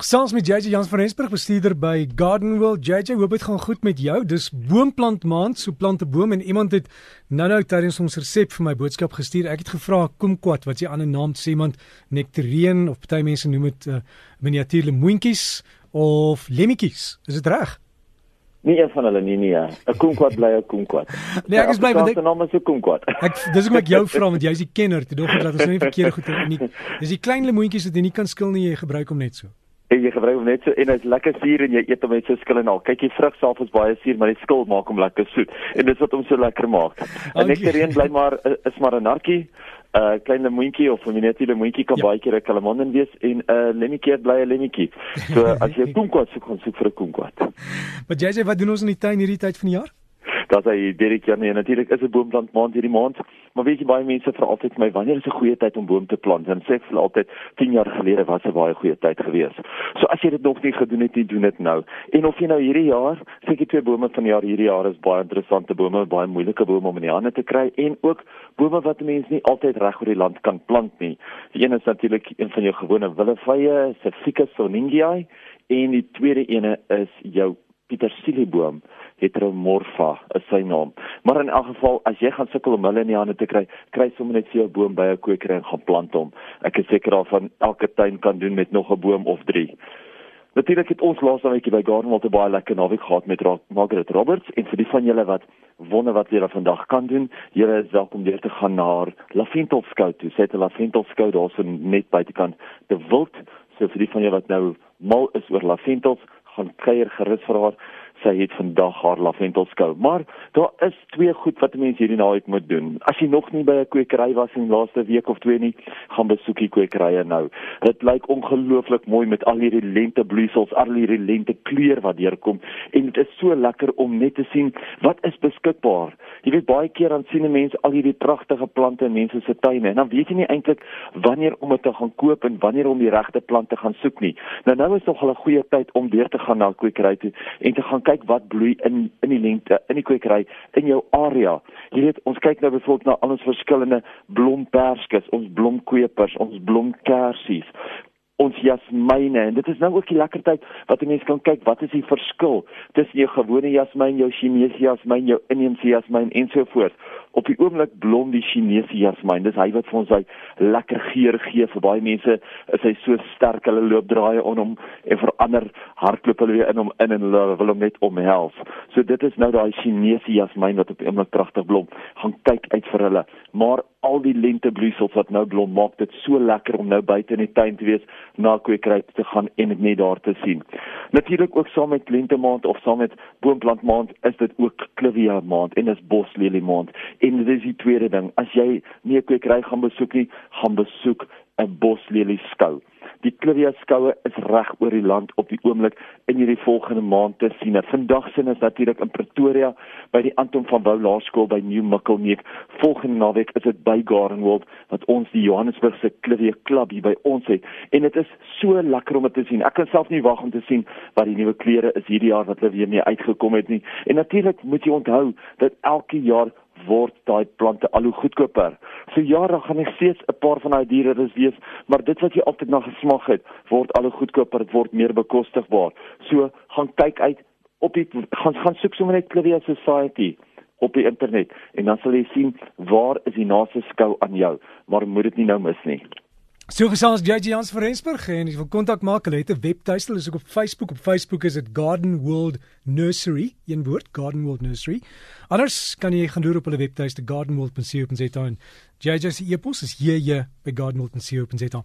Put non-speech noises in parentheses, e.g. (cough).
Gesels met JJ Jans van Rensburg, bestuurder by Garden World. JJ, hoop dit gaan goed met jou. Dis boomplant maand, so plant 'n boom en iemand het nou-nou tydens ons resep vir my boodskap gestuur. Ek het gevra kumquat, wat jy aan 'n naam sê iemand nektarien of party mense noem dit uh, miniatuur lemoentjies of lemmetjies. Is dit reg? Nie een van hulle nie nee. 'n Kumquat bly 'n kumquat. Nee, ek is bly met die naam is 'n kumquat. (laughs) Ek dis ek jou vra want jy's die kenner, toe dog ek dat ons nou nie verkeerde goed (laughs) in nie. Dis die klein lemoentjies wat jy nie kan skil nie, jy gebruik hom net so. En jy gebruik hom net so en hy's lekker suur en jy eet hom met so skil en al. Kyk, die vrug self is baie suur, maar die skil maak hom lekker soet. En dis wat hom so lekker maak. En okay. nektarien bly maar is maar 'n nartjie. 'n uh, klein lemoentjie of 'n miniatuur lemoentjie kan ja. baie keer 'n kalamondin wees en 'n uh, lemmetjie bly 'n lemmetjie. So as jy 'n kumquat soek, gaan soek vir 'n kumquat. (laughs) Maar jy sê wat doen ons in die tuin hierdie tyd van die jaar? dat hy Derek ja nee natuurlik is 'n boomplant maand hierdie maand maar weet jy baie mense vra altyd vir my wanneer is 'n goeie tyd om boom te plant? En sê ek vir altyd 10 jaar gelede was 'n baie goeie tyd gewees so as jy dit nog nie gedoen het nie doen dit nou. En of jy nou hierdie jaar ek twee bome van die jaar hierdie jaar is baie interessante bome baie moeilike bome om in die hande te kry en ook bome wat mense nie altyd reg oor die land kan plant nie. Die een is natuurlik een van jou gewone willevye Ficus soningiae en die tweede ene is jou Petersilieboom Heteromorpha is sy naam. Maar in elk geval as jy gaan sukkel om hulle in die hande te kry, kry sommer net vir jou boom by 'n kwekery en gaan plant hom. Ek is seker daarvan elke tuin kan doen met nog 'n boom of 3. Natuurlik het ons laas naweekie by Gardenwald 'n baie lekker naweek gehad met Margaret Roberts en vir die van julle wat wonder wat julle vandag kan doen, julle is welkom weer te gaan na Laventelskou toe. Sy het 'n Laventelskou daarso net buitekant te wild. So vir die van julle wat nou mal is oor laventels, gaan kuier gerus vir haar sy het vandag haar lavendelskou. Maar daar is twee goed wat mense hierdie naweek moet doen. As jy nog nie by 'n kwekery was in die laaste week of twee nie, gaan besoek die kwekerye nou. Dit lyk ongelooflik mooi met al hierdie lentebloeisels, al hierdie lente kleur wat deurkom en dit is so lekker om net te sien wat is beskikbaar. Jy weet baie keer dan sien mense al hierdie pragtige plante in mense se tuine en dan weet jy nie eintlik wanneer om dit te gaan koop en wanneer om die regte plante gaan soek nie. Nou nou is nog 'n goeie tyd om weer te gaan na 'n kwekery toe en te gaan kyk wat bloei in in die lente in die kwekery in jou area. Jy weet, ons kyk nou byvoorbeeld na al ons verskillende blomperskes, ons blomkwepers, ons blomkersies ons jasmiene en dit is nou ook die lekker tyd wat mense kan kyk wat is die verskil tussen jou gewone jasmien, jou Chinese jasmien, jou inheemse jasmien en so voort op die oomblik blom die Chinese jasmiin. Dis hy wat vir ons hy lekker geur gee vir baie mense. Is hy so sterk hulle loop draaie om hom en vir ander hardloop hulle weer in hom in en hulle wil hom net omhels. So dit is nou daai Chinese jasmiin wat op die oomblik pragtig blom. Gaan kyk uit vir hulle. Maar al die lentebloeisels wat nou blom maak dit so lekker om nou buite in die tuin te wees na kweekry te gaan en dit net daar te sien. Natuurlik ook saam met lentemaand of saam met boomplantmaand is dit ook clivia maand en is boslelie maand En dit is die tweede ding, as jy nie 'n kwekery gaan besoek nie, gaan besoek 'n boslelie skou. Die Clivia skoue is reg oor die land op die oomblik in hierdie volgende maand te sien. Vandag sien ons natuurlik in Pretoria by die Anton van Wouw Laerskool by New Mikkelneek. Volgende naweek is dit by Gardenwold wat ons die Johannesburgse Clivia klub hier by ons het. En dit is so lekker om dit te sien. Ek kan self nie wag om te sien wat die nuwe kleure is hierdie jaar wat hulle weer mee uitgekom het nie. En natuurlik moet jy onthou dat elke jaar word daai plante al hoe goedkoper. So ja, dan gaan ek steeds 'n paar van daai diere rus wees, maar dit wat jy altyd na gesmag het, word al hoe goedkoper, dit word meer bekostigbaar. So gaan kyk uit op die gaan gaan soek sommer net Clivia Society op die internet en dan sal jy sien waar is die naaste skou aan jou, maar moet dit nie nou mis nie. So gesels JJ Jans van Rensburg en as jy wil kontak maak, hulle het 'n webtuiste, is ook op Facebook. Op Facebook is dit Garden World Nursery, een woord, Garden World Nursery. Anders kan jy gaan loer op hulle webtuiste gardenworld.co.za en JJ se e-pos is hier by gardenworld.co.za.